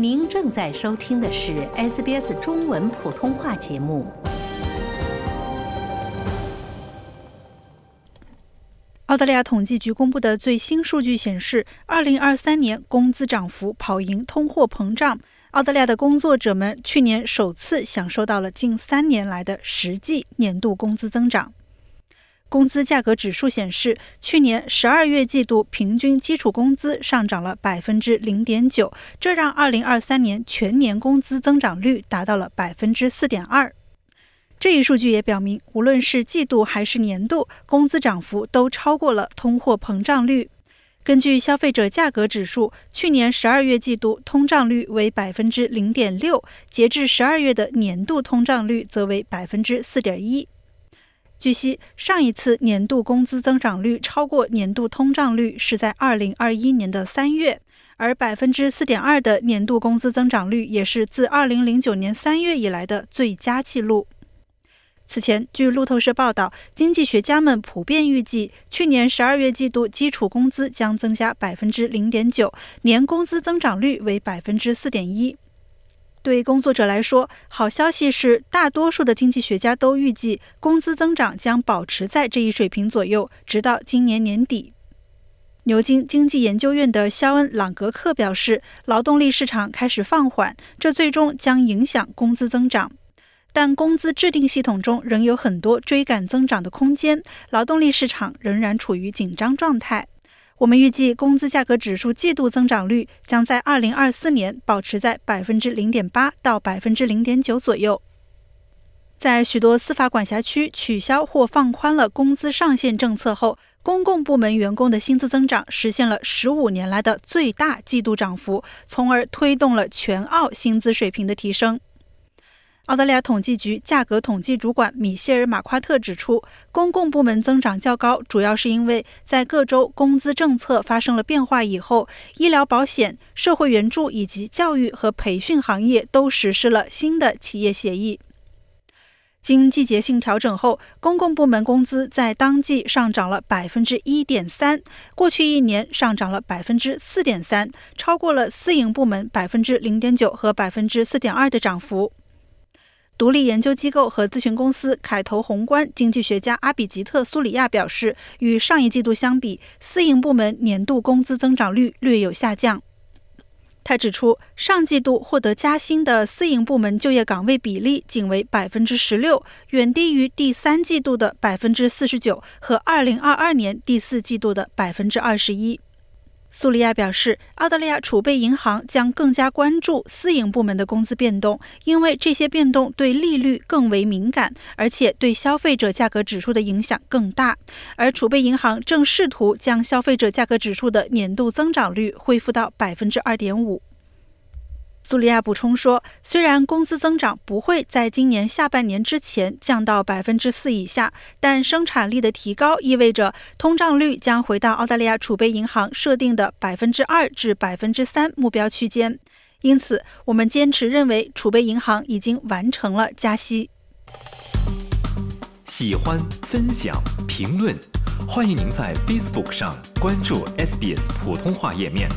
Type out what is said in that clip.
您正在收听的是 SBS 中文普通话节目。澳大利亚统计局公布的最新数据显示，二零二三年工资涨幅跑赢通货膨胀。澳大利亚的工作者们去年首次享受到了近三年来的实际年度工资增长。工资价格指数显示，去年十二月季度平均基础工资上涨了百分之零点九，这让二零二三年全年工资增长率达到了百分之四点二。这一数据也表明，无论是季度还是年度，工资涨幅都超过了通货膨胀率。根据消费者价格指数，去年十二月季度通胀率为百分之零点六，截至十二月的年度通胀率则为百分之四点一。据悉，上一次年度工资增长率超过年度通胀率是在二零二一年的三月，而百分之四点二的年度工资增长率也是自二零零九年三月以来的最佳纪录。此前，据路透社报道，经济学家们普遍预计，去年十二月季度基础工资将增加百分之零点九，年工资增长率为百分之四点一。对工作者来说，好消息是，大多数的经济学家都预计工资增长将保持在这一水平左右，直到今年年底。牛津经济研究院的肖恩·朗格克表示，劳动力市场开始放缓，这最终将影响工资增长。但工资制定系统中仍有很多追赶增长的空间，劳动力市场仍然处于紧张状态。我们预计工资价格指数季度增长率将在2024年保持在百分之零点八到百分之零点九左右。在许多司法管辖区取消或放宽了工资上限政策后，公共部门员工的薪资增长实现了十五年来的最大季度涨幅，从而推动了全澳薪资水平的提升。澳大利亚统计局价格统计主管米歇尔·马夸特指出，公共部门增长较高，主要是因为在各州工资政策发生了变化以后，医疗保险、社会援助以及教育和培训行业都实施了新的企业协议。经季节性调整后，公共部门工资在当季上涨了百分之一点三，过去一年上涨了百分之四点三，超过了私营部门百分之零点九和百分之四点二的涨幅。独立研究机构和咨询公司凯投宏观经济学家阿比吉特·苏里亚表示，与上一季度相比，私营部门年度工资增长率略有下降。他指出，上季度获得加薪的私营部门就业岗位比例仅为百分之十六，远低于第三季度的百分之四十九和二零二二年第四季度的百分之二十一。苏利亚表示，澳大利亚储备银行将更加关注私营部门的工资变动，因为这些变动对利率更为敏感，而且对消费者价格指数的影响更大。而储备银行正试图将消费者价格指数的年度增长率恢复到百分之二点五。苏利亚补充说，虽然工资增长不会在今年下半年之前降到百分之四以下，但生产力的提高意味着通胀率将回到澳大利亚储备银行设定的百分之二至百分之三目标区间。因此，我们坚持认为储备银行已经完成了加息。喜欢、分享、评论，欢迎您在 Facebook 上关注 SBS 普通话页面。